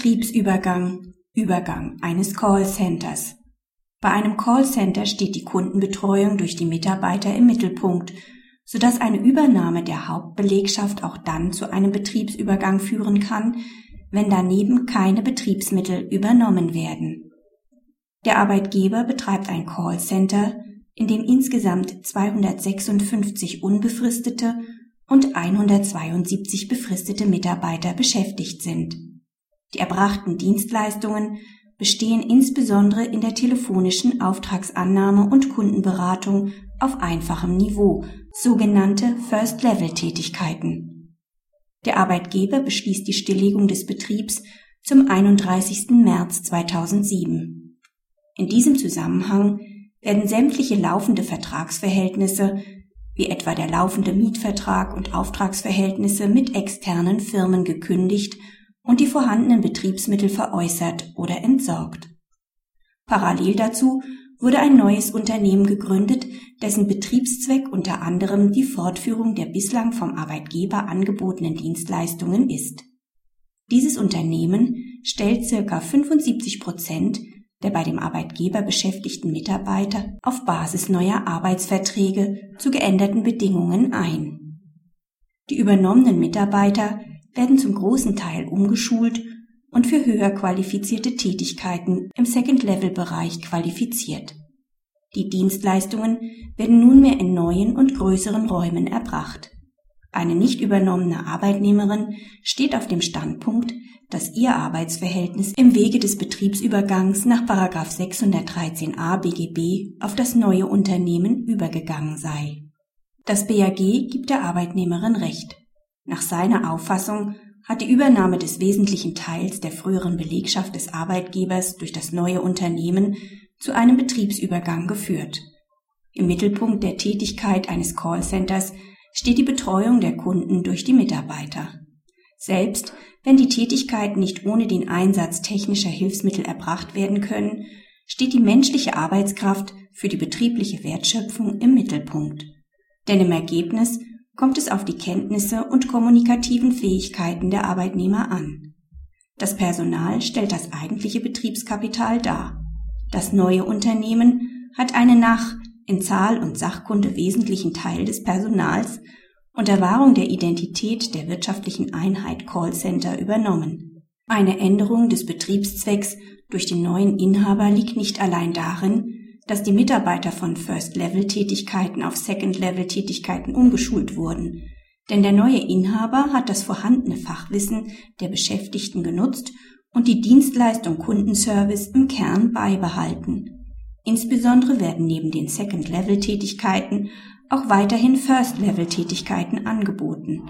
Betriebsübergang, Übergang eines Callcenters. Bei einem Callcenter steht die Kundenbetreuung durch die Mitarbeiter im Mittelpunkt, sodass eine Übernahme der Hauptbelegschaft auch dann zu einem Betriebsübergang führen kann, wenn daneben keine Betriebsmittel übernommen werden. Der Arbeitgeber betreibt ein Callcenter, in dem insgesamt 256 unbefristete und 172 befristete Mitarbeiter beschäftigt sind. Die erbrachten Dienstleistungen bestehen insbesondere in der telefonischen Auftragsannahme und Kundenberatung auf einfachem Niveau, sogenannte First-Level-Tätigkeiten. Der Arbeitgeber beschließt die Stilllegung des Betriebs zum 31. März 2007. In diesem Zusammenhang werden sämtliche laufende Vertragsverhältnisse, wie etwa der laufende Mietvertrag und Auftragsverhältnisse mit externen Firmen gekündigt und die vorhandenen Betriebsmittel veräußert oder entsorgt. Parallel dazu wurde ein neues Unternehmen gegründet, dessen Betriebszweck unter anderem die Fortführung der bislang vom Arbeitgeber angebotenen Dienstleistungen ist. Dieses Unternehmen stellt circa 75 Prozent der bei dem Arbeitgeber beschäftigten Mitarbeiter auf Basis neuer Arbeitsverträge zu geänderten Bedingungen ein. Die übernommenen Mitarbeiter werden zum großen Teil umgeschult und für höher qualifizierte Tätigkeiten im Second-Level-Bereich qualifiziert. Die Dienstleistungen werden nunmehr in neuen und größeren Räumen erbracht. Eine nicht übernommene Arbeitnehmerin steht auf dem Standpunkt, dass ihr Arbeitsverhältnis im Wege des Betriebsübergangs nach 613a BGB auf das neue Unternehmen übergegangen sei. Das BAG gibt der Arbeitnehmerin Recht. Nach seiner Auffassung hat die Übernahme des wesentlichen Teils der früheren Belegschaft des Arbeitgebers durch das neue Unternehmen zu einem Betriebsübergang geführt. Im Mittelpunkt der Tätigkeit eines Callcenters steht die Betreuung der Kunden durch die Mitarbeiter. Selbst wenn die Tätigkeiten nicht ohne den Einsatz technischer Hilfsmittel erbracht werden können, steht die menschliche Arbeitskraft für die betriebliche Wertschöpfung im Mittelpunkt. Denn im Ergebnis kommt es auf die Kenntnisse und kommunikativen Fähigkeiten der Arbeitnehmer an. Das Personal stellt das eigentliche Betriebskapital dar. Das neue Unternehmen hat einen nach in Zahl und Sachkunde wesentlichen Teil des Personals unter Wahrung der Identität der wirtschaftlichen Einheit Callcenter übernommen. Eine Änderung des Betriebszwecks durch den neuen Inhaber liegt nicht allein darin, dass die Mitarbeiter von First-Level-Tätigkeiten auf Second-Level-Tätigkeiten umgeschult wurden. Denn der neue Inhaber hat das vorhandene Fachwissen der Beschäftigten genutzt und die Dienstleistung Kundenservice im Kern beibehalten. Insbesondere werden neben den Second-Level-Tätigkeiten auch weiterhin First-Level-Tätigkeiten angeboten.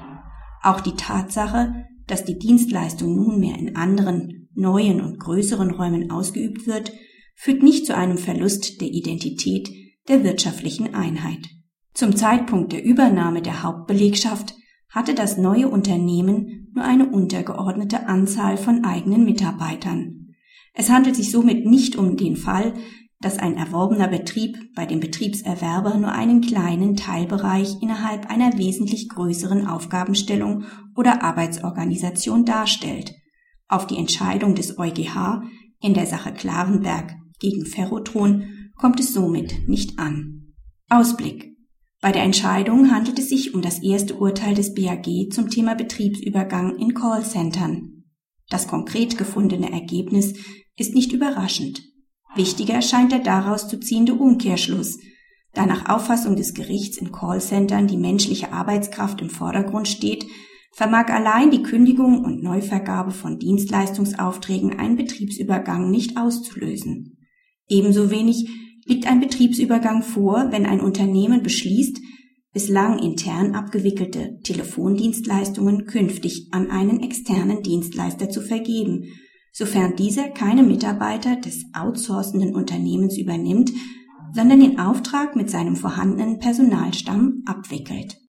Auch die Tatsache, dass die Dienstleistung nunmehr in anderen, neuen und größeren Räumen ausgeübt wird, führt nicht zu einem Verlust der Identität der wirtschaftlichen Einheit. Zum Zeitpunkt der Übernahme der Hauptbelegschaft hatte das neue Unternehmen nur eine untergeordnete Anzahl von eigenen Mitarbeitern. Es handelt sich somit nicht um den Fall, dass ein erworbener Betrieb bei dem Betriebserwerber nur einen kleinen Teilbereich innerhalb einer wesentlich größeren Aufgabenstellung oder Arbeitsorganisation darstellt. Auf die Entscheidung des EuGH in der Sache Klarenberg gegen Ferrotron kommt es somit nicht an. Ausblick. Bei der Entscheidung handelt es sich um das erste Urteil des BAG zum Thema Betriebsübergang in Callcentern. Das konkret gefundene Ergebnis ist nicht überraschend. Wichtiger scheint der daraus zu ziehende Umkehrschluss, da nach Auffassung des Gerichts in Callcentern die menschliche Arbeitskraft im Vordergrund steht, vermag allein die Kündigung und Neuvergabe von Dienstleistungsaufträgen einen Betriebsübergang nicht auszulösen. Ebenso wenig liegt ein Betriebsübergang vor, wenn ein Unternehmen beschließt, bislang intern abgewickelte Telefondienstleistungen künftig an einen externen Dienstleister zu vergeben, sofern dieser keine Mitarbeiter des outsourcenden Unternehmens übernimmt, sondern den Auftrag mit seinem vorhandenen Personalstamm abwickelt